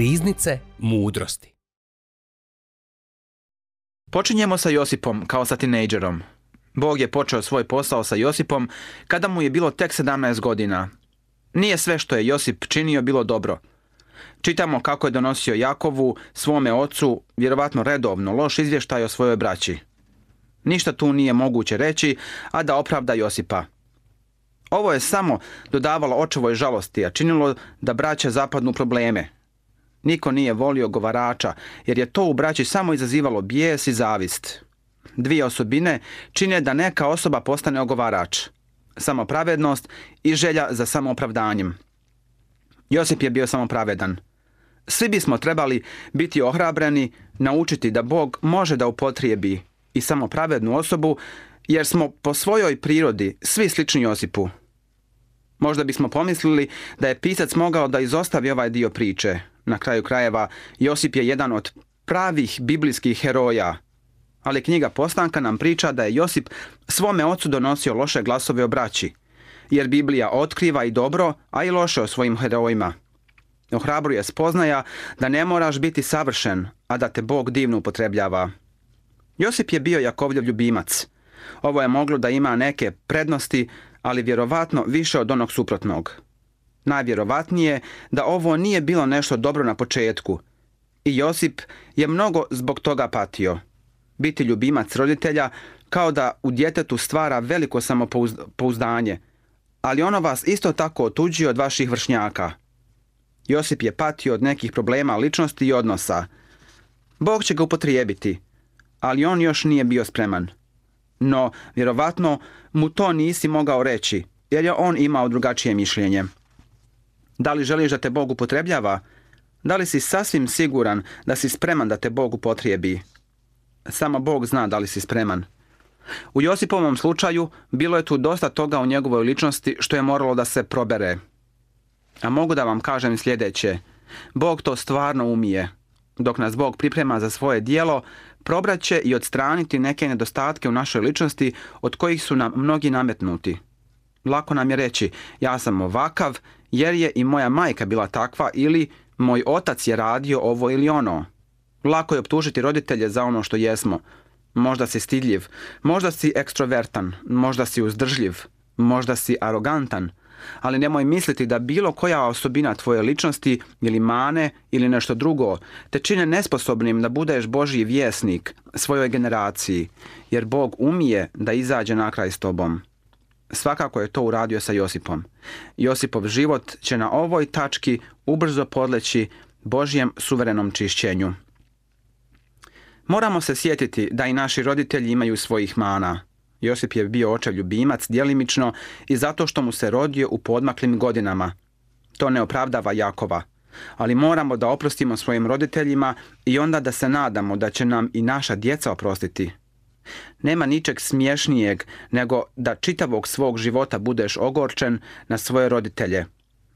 Riznice mudrosti. Počinjemo sa Josipom kao sa tinejdžerom. Bog je počeo svoj posao sa Josipom kada mu je bilo tek 17 godina. Nije sve što je Josip činio bilo dobro. Čitamo kako je donosio Jakovu, svome ocu, vjerovatno redovno, loš izvještaj o svojoj braći. Ništa tu nije moguće reći, a da opravda Josipa. Ovo je samo dodavalo očevoj žalosti, a činilo da braće zapadnu probleme, Niko nije volio govarača, jer je to u braći samo izazivalo bijes i zavist. Dvije osobine čine da neka osoba postane ogovarač. Samopravednost i želja za samopravdanjem. Josip je bio samopravedan. Svi bismo trebali biti ohrabreni, naučiti da Bog može da upotrijebi i samopravednu osobu, jer smo po svojoj prirodi svi slični Josipu. Možda bismo pomislili da je pisac mogao da izostavi ovaj dio priče, na kraju krajeva, Josip je jedan od pravih biblijskih heroja. Ali knjiga Postanka nam priča da je Josip svome ocu donosio loše glasove o braći, jer Biblija otkriva i dobro, a i loše o svojim herojima. Ohrabruje spoznaja da ne moraš biti savršen, a da te Bog divno upotrebljava. Josip je bio Jakovljev ljubimac. Ovo je moglo da ima neke prednosti, ali vjerovatno više od onog suprotnog. Najvjerovatnije da ovo nije bilo nešto dobro na početku. I Josip je mnogo zbog toga patio. Biti ljubimac roditelja kao da u djetetu stvara veliko samopouzdanje, ali ono vas isto tako otuđi od vaših vršnjaka. Josip je patio od nekih problema ličnosti i odnosa. Bog će ga upotrijebiti, ali on još nije bio spreman. No, vjerovatno, mu to nisi mogao reći, jer je on imao drugačije mišljenje. Da li želiš da te Bog upotrebljava? Da li si sasvim siguran da si spreman da te Bog upotrijebi? Samo Bog zna da li si spreman. U Josipovom slučaju bilo je tu dosta toga u njegovoj ličnosti što je moralo da se probere. A mogu da vam kažem sljedeće. Bog to stvarno umije. Dok nas Bog priprema za svoje dijelo, probraće i odstraniti neke nedostatke u našoj ličnosti od kojih su nam mnogi nametnuti lako nam je reći ja sam ovakav jer je i moja majka bila takva ili moj otac je radio ovo ili ono. Lako je optužiti roditelje za ono što jesmo. Možda si stidljiv, možda si ekstrovertan, možda si uzdržljiv, možda si arogantan, ali nemoj misliti da bilo koja osobina tvoje ličnosti ili mane ili nešto drugo te čine nesposobnim da budeš Božji vjesnik svojoj generaciji, jer Bog umije da izađe na kraj s tobom. Svakako je to uradio sa Josipom. Josipov život će na ovoj tački ubrzo podleći Božjem suverenom čišćenju. Moramo se sjetiti da i naši roditelji imaju svojih mana. Josip je bio očev ljubimac djelimično i zato što mu se rodio u podmaklim godinama. To ne opravdava Jakova. Ali moramo da oprostimo svojim roditeljima i onda da se nadamo da će nam i naša djeca oprostiti. Nema ničeg smješnijeg nego da čitavog svog života budeš ogorčen na svoje roditelje.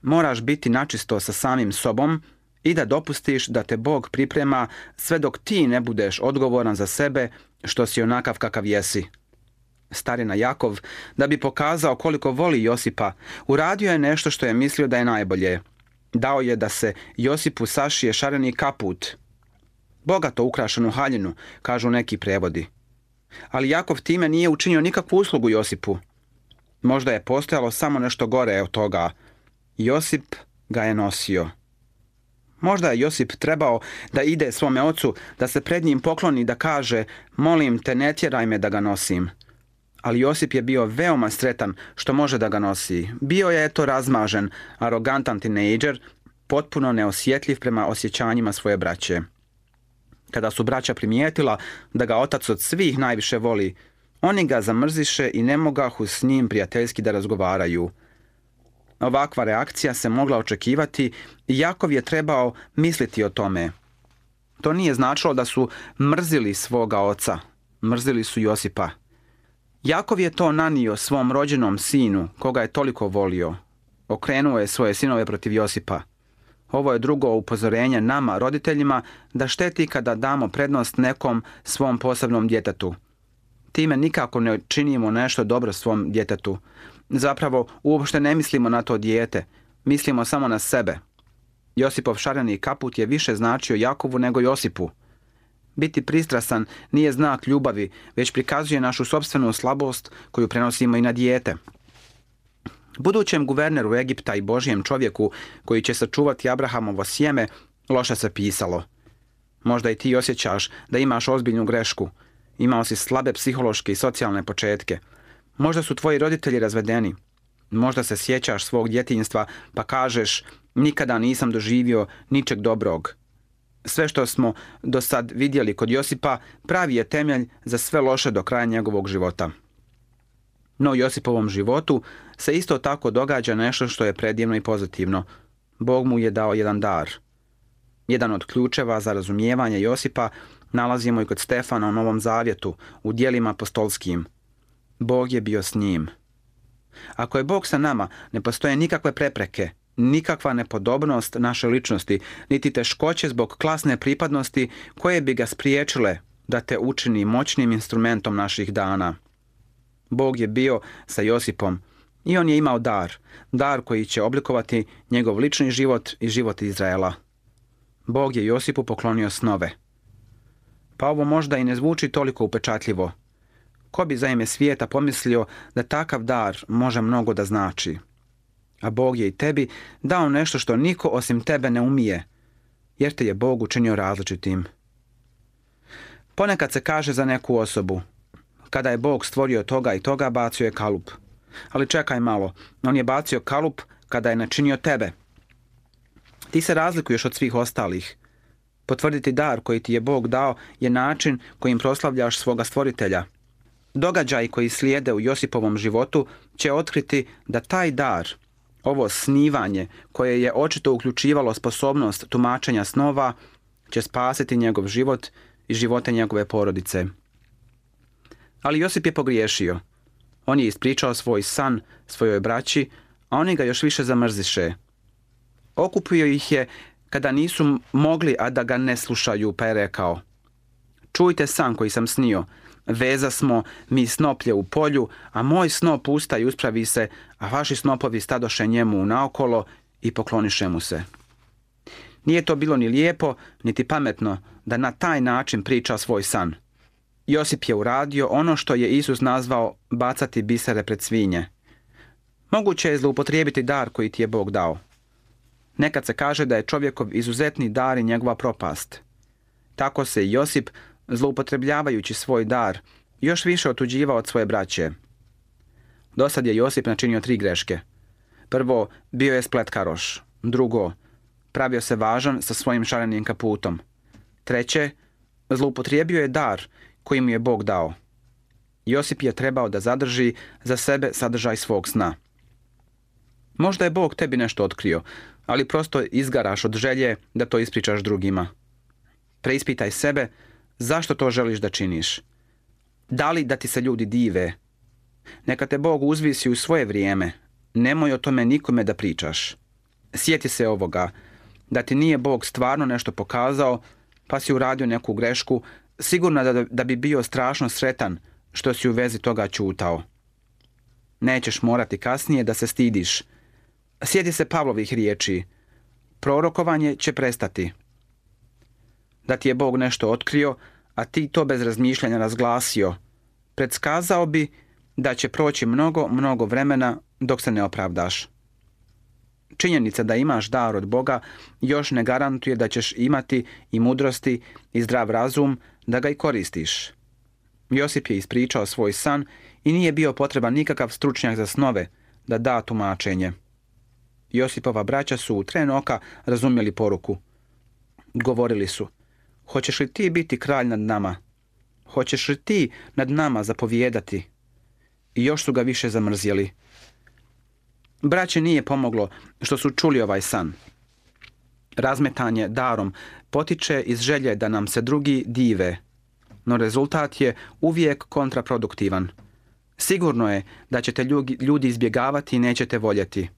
Moraš biti načisto sa samim sobom i da dopustiš da te Bog priprema sve dok ti ne budeš odgovoran za sebe što si onakav kakav jesi. Starina Jakov, da bi pokazao koliko voli Josipa, uradio je nešto što je mislio da je najbolje. Dao je da se Josipu sašije šareni kaput, bogato ukrašenu haljinu, kažu neki prevodi. Ali Jakov time nije učinio nikakvu uslugu Josipu. Možda je postojalo samo nešto gore od toga. Josip ga je nosio. Možda je Josip trebao da ide svome ocu, da se pred njim pokloni, da kaže molim te ne tjeraj me da ga nosim. Ali Josip je bio veoma sretan što može da ga nosi. Bio je to razmažen, arogantan tinejdžer, potpuno neosjetljiv prema osjećanjima svoje braće. Kada su braća primijetila da ga otac od svih najviše voli, oni ga zamrziše i ne mogahu s njim prijateljski da razgovaraju. Ovakva reakcija se mogla očekivati i Jakov je trebao misliti o tome. To nije značilo da su mrzili svoga oca, mrzili su Josipa. Jakov je to nanio svom rođenom sinu, koga je toliko volio. Okrenuo je svoje sinove protiv Josipa. Ovo je drugo upozorenje nama, roditeljima, da šteti kada damo prednost nekom svom posebnom djetetu. Time nikako ne činimo nešto dobro svom djetetu. Zapravo, uopšte ne mislimo na to dijete. Mislimo samo na sebe. Josipov šareni kaput je više značio Jakovu nego Josipu. Biti pristrasan nije znak ljubavi, već prikazuje našu sobstvenu slabost koju prenosimo i na dijete. Budućem guverneru Egipta i Božijem čovjeku koji će sačuvati Abrahamovo sjeme, loše se pisalo. Možda i ti osjećaš da imaš ozbiljnu grešku. Imao si slabe psihološke i socijalne početke. Možda su tvoji roditelji razvedeni. Možda se sjećaš svog djetinjstva pa kažeš nikada nisam doživio ničeg dobrog. Sve što smo do sad vidjeli kod Josipa pravi je temelj za sve loše do kraja njegovog života. No u Josipovom životu se isto tako događa nešto što je predivno i pozitivno. Bog mu je dao jedan dar. Jedan od ključeva za razumijevanje Josipa nalazimo i kod Stefana u Novom Zavjetu, u dijelima apostolskim. Bog je bio s njim. Ako je Bog sa nama, ne postoje nikakve prepreke, nikakva nepodobnost naše ličnosti, niti teškoće zbog klasne pripadnosti koje bi ga spriječile da te učini moćnim instrumentom naših dana. Bog je bio sa Josipom, i on je imao dar, dar koji će oblikovati njegov lični život i život Izraela. Bog je Josipu poklonio snove. Pa ovo možda i ne zvuči toliko upečatljivo. Ko bi za ime svijeta pomislio da takav dar može mnogo da znači? A Bog je i tebi dao nešto što niko osim tebe ne umije, jer te je Bog učinio različitim. Ponekad se kaže za neku osobu, kada je Bog stvorio toga i toga, bacio je kalup – ali čekaj malo, on je bacio kalup kada je načinio tebe. Ti se razlikuješ od svih ostalih. Potvrditi dar koji ti je Bog dao je način kojim proslavljaš svoga stvoritelja. Događaj koji slijede u Josipovom životu će otkriti da taj dar, ovo snivanje koje je očito uključivalo sposobnost tumačenja snova, će spasiti njegov život i živote njegove porodice. Ali Josip je pogriješio. On je ispričao svoj san svojoj braći, a oni ga još više zamrziše. Okupio ih je kada nisu mogli, a da ga ne slušaju, pa je rekao Čujte san koji sam snio. Veza smo mi snoplje u polju, a moj snop usta i uspravi se, a vaši snopovi stadoše njemu naokolo i pokloniše mu se. Nije to bilo ni lijepo, niti pametno da na taj način priča svoj san. Josip je uradio ono što je Isus nazvao bacati bisere pred svinje. Moguće je zloupotrijebiti dar koji ti je Bog dao. Nekad se kaže da je čovjekov izuzetni dar i njegova propast. Tako se Josip, zloupotrebljavajući svoj dar, još više otuđivao od svoje braće. Dosad je Josip načinio tri greške. Prvo, bio je spletkaroš. Drugo, pravio se važan sa svojim šarenim kaputom. Treće, zloupotrijebio je dar koji mu je Bog dao. Josip je trebao da zadrži za sebe sadržaj svog sna. Možda je Bog tebi nešto otkrio, ali prosto izgaraš od želje da to ispričaš drugima. Preispitaj sebe zašto to želiš da činiš. Da li da ti se ljudi dive? Neka te Bog uzvisi u svoje vrijeme. Nemoj o tome nikome da pričaš. Sjeti se ovoga, da ti nije Bog stvarno nešto pokazao, pa si uradio neku grešku sigurno da, da bi bio strašno sretan što si u vezi toga čutao. Nećeš morati kasnije da se stidiš. Sjeti se Pavlovih riječi. Prorokovanje će prestati. Da ti je Bog nešto otkrio, a ti to bez razmišljanja razglasio, predskazao bi da će proći mnogo, mnogo vremena dok se ne opravdaš. Činjenica da imaš dar od Boga još ne garantuje da ćeš imati i mudrosti i zdrav razum da ga i koristiš. Josip je ispričao svoj san i nije bio potreban nikakav stručnjak za snove da da tumačenje. Josipova braća su u tren oka razumjeli poruku. Govorili su, hoćeš li ti biti kralj nad nama? Hoćeš li ti nad nama zapovijedati? I još su ga više zamrzjeli. Braći nije pomoglo što su čuli ovaj san. Razmetanje darom potiče iz želje da nam se drugi dive, no rezultat je uvijek kontraproduktivan. Sigurno je da ćete ljudi izbjegavati i nećete voljeti.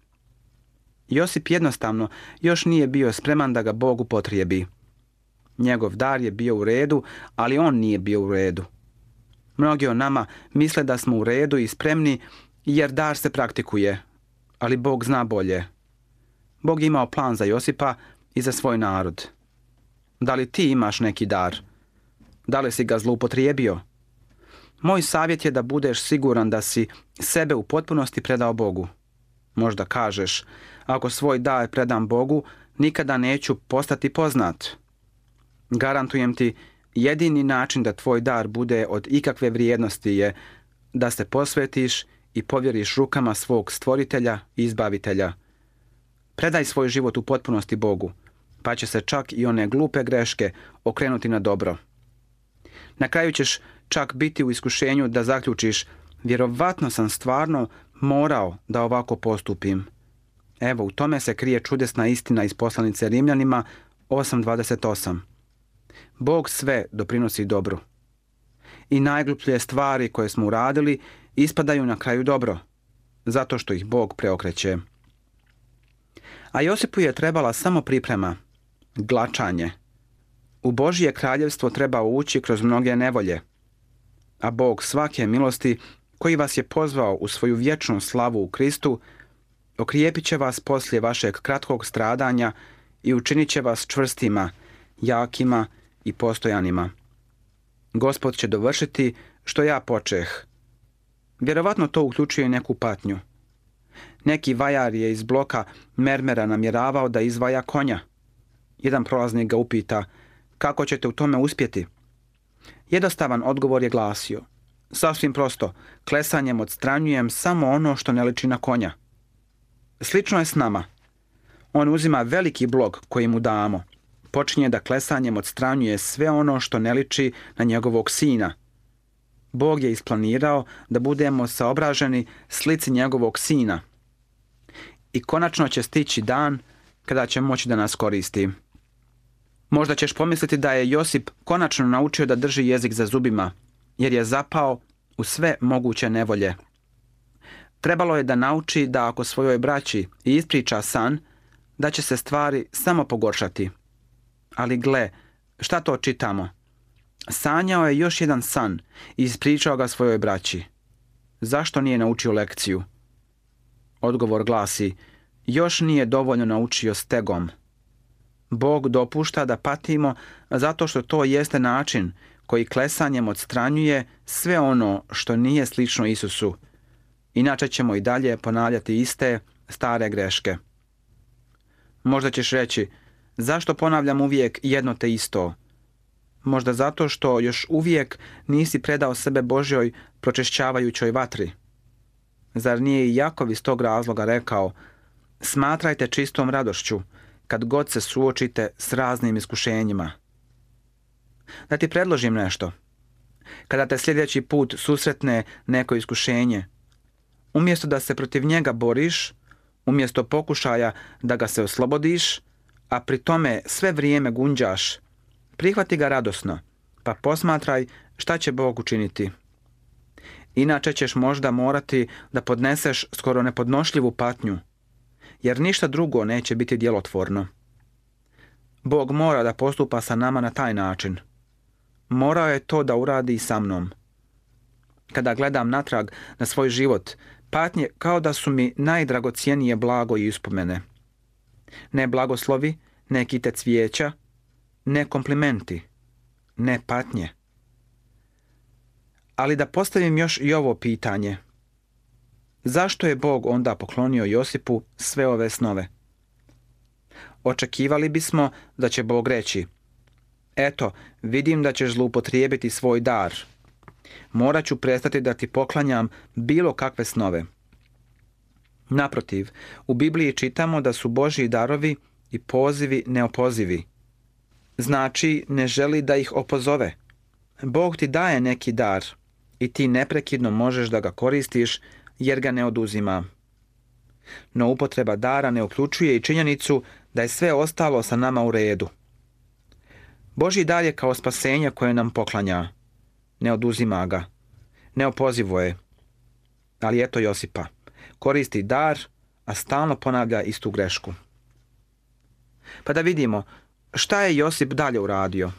Josip jednostavno još nije bio spreman da ga Bog upotrijebi. Njegov dar je bio u redu, ali on nije bio u redu. Mnogi o nama misle da smo u redu i spremni jer dar se praktikuje ali Bog zna bolje. Bog je imao plan za Josipa i za svoj narod. Da li ti imaš neki dar? Da li si ga zloupotrijebio? Moj savjet je da budeš siguran da si sebe u potpunosti predao Bogu. Možda kažeš, ako svoj dar predam Bogu, nikada neću postati poznat. Garantujem ti, jedini način da tvoj dar bude od ikakve vrijednosti je da se posvetiš i povjeriš rukama svog stvoritelja i izbavitelja. Predaj svoj život u potpunosti Bogu, pa će se čak i one glupe greške okrenuti na dobro. Na kraju ćeš čak biti u iskušenju da zaključiš vjerovatno sam stvarno morao da ovako postupim. Evo, u tome se krije čudesna istina iz poslanice Rimljanima 8.28. Bog sve doprinosi dobru. I najgluplje stvari koje smo uradili ispadaju na kraju dobro, zato što ih Bog preokreće. A Josipu je trebala samo priprema, glačanje. U Božje kraljevstvo treba ući kroz mnoge nevolje, a Bog svake milosti koji vas je pozvao u svoju vječnu slavu u Kristu, okrijepit će vas poslije vašeg kratkog stradanja i učinit će vas čvrstima, jakima i postojanima. Gospod će dovršiti što ja počeh, Vjerovatno to uključuje neku patnju. Neki vajar je iz bloka mermera namjeravao da izvaja konja. Jedan prolaznik ga upita, kako ćete u tome uspjeti? Jednostavan odgovor je glasio, sasvim prosto, klesanjem odstranjujem samo ono što ne liči na konja. Slično je s nama. On uzima veliki blok koji mu damo. Počinje da klesanjem odstranjuje sve ono što ne liči na njegovog sina – Bog je isplanirao da budemo saobraženi slici njegovog sina. I konačno će stići dan kada će moći da nas koristi. Možda ćeš pomisliti da je Josip konačno naučio da drži jezik za zubima, jer je zapao u sve moguće nevolje. Trebalo je da nauči da ako svojoj braći i ispriča san, da će se stvari samo pogoršati. Ali gle, šta to čitamo? Sanjao je još jedan san i ispričao ga svojoj braći. Zašto nije naučio lekciju? Odgovor glasi, još nije dovoljno naučio stegom. Bog dopušta da patimo zato što to jeste način koji klesanjem odstranjuje sve ono što nije slično Isusu. Inače ćemo i dalje ponavljati iste stare greške. Možda ćeš reći, zašto ponavljam uvijek jedno te isto? možda zato što još uvijek nisi predao sebe Božjoj pročešćavajućoj vatri. Zar nije i Jakov iz tog razloga rekao, smatrajte čistom radošću kad god se suočite s raznim iskušenjima. Da ti predložim nešto. Kada te sljedeći put susretne neko iskušenje, umjesto da se protiv njega boriš, umjesto pokušaja da ga se oslobodiš, a pri tome sve vrijeme gunđaš, Prihvati ga radosno, pa posmatraj šta će Bog učiniti. Inače ćeš možda morati da podneseš skoro nepodnošljivu patnju, jer ništa drugo neće biti djelotvorno. Bog mora da postupa sa nama na taj način. Morao je to da uradi i sa mnom. Kada gledam natrag na svoj život, patnje kao da su mi najdragocijenije blago i uspomene. Ne blagoslovi, ne kite cvijeća, ne komplimenti, ne patnje. Ali da postavim još i ovo pitanje. Zašto je Bog onda poklonio Josipu sve ove snove? Očekivali bismo da će Bog reći Eto, vidim da ćeš zloupotrijebiti svoj dar. Morat ću prestati da ti poklanjam bilo kakve snove. Naprotiv, u Bibliji čitamo da su Božji darovi i pozivi neopozivi znači ne želi da ih opozove. Bog ti daje neki dar i ti neprekidno možeš da ga koristiš jer ga ne oduzima. No upotreba dara ne uključuje i činjenicu da je sve ostalo sa nama u redu. Boži dar je kao spasenje koje nam poklanja. Ne oduzima ga. Ne opozivo je. Ali eto Josipa. Koristi dar, a stalno ponavlja istu grešku. Pa da vidimo Šta je Josip dalje uradio?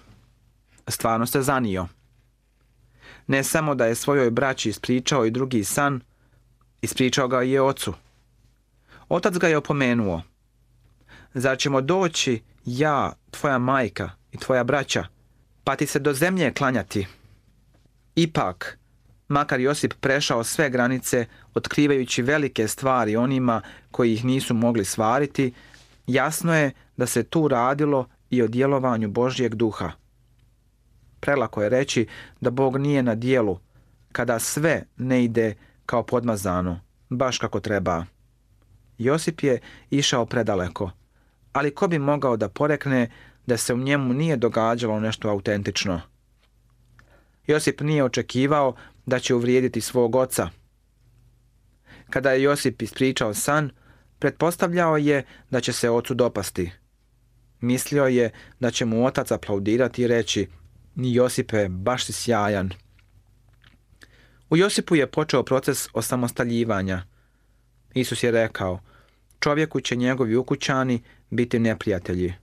Stvarno se zanio. Ne samo da je svojoj braći ispričao i drugi san, ispričao ga je ocu. Otac ga je opomenuo. Zar ćemo doći ja, tvoja majka i tvoja braća, pa ti se do zemlje klanjati? Ipak, makar Josip prešao sve granice, otkrivajući velike stvari onima koji ih nisu mogli svariti, jasno je da se tu radilo i o djelovanju Božjeg duha. Prelako je reći da Bog nije na dijelu kada sve ne ide kao podmazano, baš kako treba. Josip je išao predaleko, ali ko bi mogao da porekne da se u njemu nije događalo nešto autentično. Josip nije očekivao da će uvrijediti svog oca. Kada je Josip ispričao san, pretpostavljao je da će se ocu dopasti – Mislio je da će mu otac aplaudirati i reći Josipe, baš si sjajan. U Josipu je počeo proces osamostaljivanja. Isus je rekao, čovjeku će njegovi ukućani biti neprijatelji.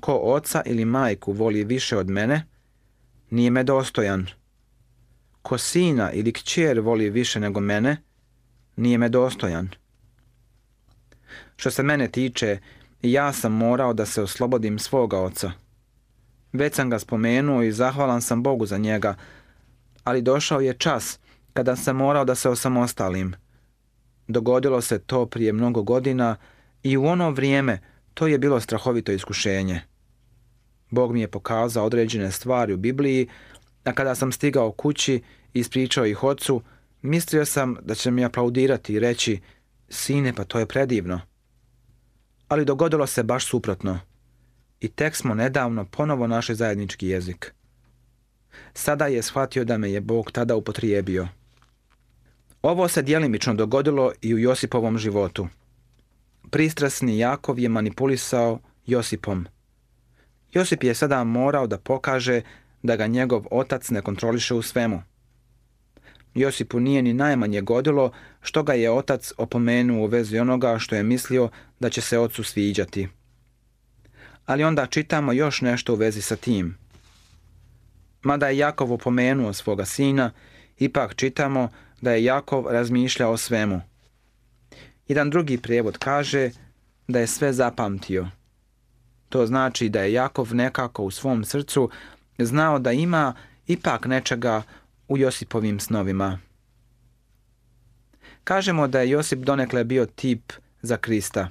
Ko oca ili majku voli više od mene, nije me dostojan. Ko sina ili kćer voli više nego mene, nije me dostojan. Što se mene tiče, ja sam morao da se oslobodim svoga oca. Već sam ga spomenuo i zahvalan sam Bogu za njega, ali došao je čas kada sam morao da se osamostalim. Dogodilo se to prije mnogo godina i u ono vrijeme to je bilo strahovito iskušenje. Bog mi je pokazao određene stvari u Bibliji, a kada sam stigao kući i ispričao ih ocu, mislio sam da će mi aplaudirati i reći, sine, pa to je predivno ali dogodilo se baš suprotno. I tek smo nedavno ponovo našli zajednički jezik. Sada je shvatio da me je Bog tada upotrijebio. Ovo se djelimično dogodilo i u Josipovom životu. Pristrasni Jakov je manipulisao Josipom. Josip je sada morao da pokaže da ga njegov otac ne kontroliše u svemu. Josipu nije ni najmanje godilo što ga je otac opomenuo u vezi onoga što je mislio da će se ocu sviđati. Ali onda čitamo još nešto u vezi sa tim. Mada je Jakov opomenuo svoga sina, ipak čitamo da je Jakov razmišljao o svemu. Jedan drugi prijevod kaže da je sve zapamtio. To znači da je Jakov nekako u svom srcu znao da ima ipak nečega u Josipovim snovima. Kažemo da je Josip donekle bio tip za Krista.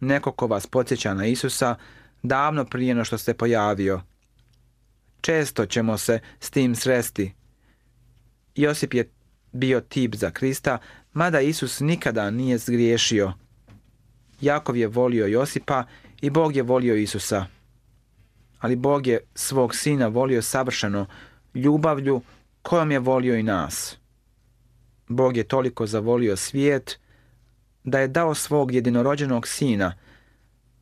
Neko ko vas podsjeća na Isusa davno prije no što se pojavio. Često ćemo se s tim sresti. Josip je bio tip za Krista, mada Isus nikada nije zgriješio. Jakov je volio Josipa i Bog je volio Isusa. Ali Bog je svog sina volio savršeno, ljubavlju kojom je volio i nas. Bog je toliko zavolio svijet da je dao svog jedinorođenog sina,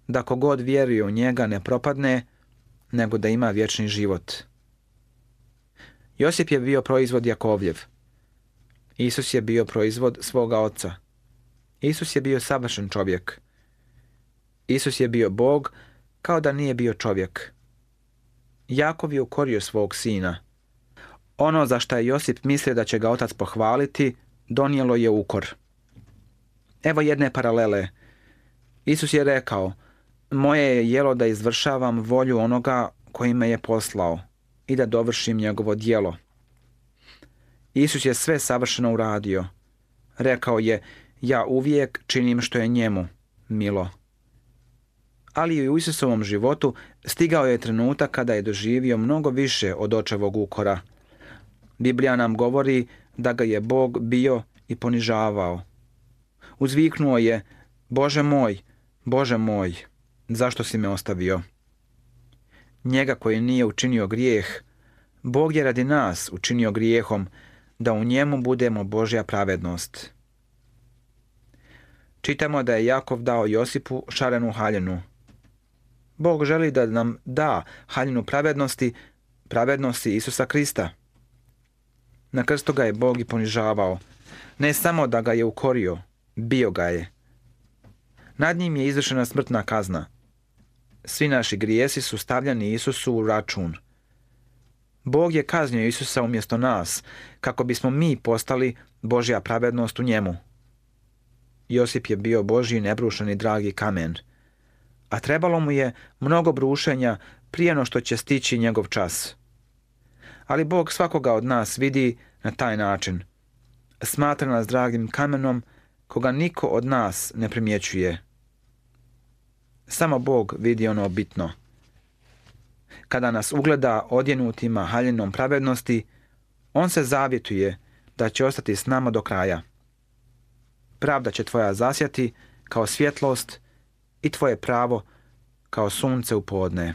da kogod vjeruje u njega ne propadne, nego da ima vječni život. Josip je bio proizvod Jakovljev. Isus je bio proizvod svoga oca. Isus je bio savršen čovjek. Isus je bio Bog kao da nije bio čovjek. Jakov je ukorio svog sina. Ono za šta je Josip mislio da će ga otac pohvaliti, donijelo je ukor. Evo jedne paralele. Isus je rekao, moje je jelo da izvršavam volju onoga koji me je poslao i da dovršim njegovo djelo. Isus je sve savršeno uradio. Rekao je, ja uvijek činim što je njemu, milo. Ali i u Isusovom životu stigao je trenutak kada je doživio mnogo više od očevog ukora – Biblija nam govori da ga je Bog bio i ponižavao. Uzviknuo je, Bože moj, Bože moj, zašto si me ostavio? Njega koji nije učinio grijeh, Bog je radi nas učinio grijehom, da u njemu budemo Božja pravednost. Čitamo da je Jakov dao Josipu šarenu haljenu. Bog želi da nam da haljenu pravednosti, pravednosti Isusa Krista. Na krstu ga je Bog i ponižavao. Ne samo da ga je ukorio, bio ga je. Nad njim je izvršena smrtna kazna. Svi naši grijesi su stavljani Isusu u račun. Bog je kaznio Isusa umjesto nas, kako bismo mi postali Božja pravednost u njemu. Josip je bio Božji nebrušeni dragi kamen, a trebalo mu je mnogo brušenja prije no što će stići njegov čas ali Bog svakoga od nas vidi na taj način. Smatra nas dragim kamenom koga niko od nas ne primjećuje. Samo Bog vidi ono bitno. Kada nas ugleda odjenutima haljenom pravednosti, On se zavjetuje da će ostati s nama do kraja. Pravda će tvoja zasjati kao svjetlost i tvoje pravo kao sunce u podne.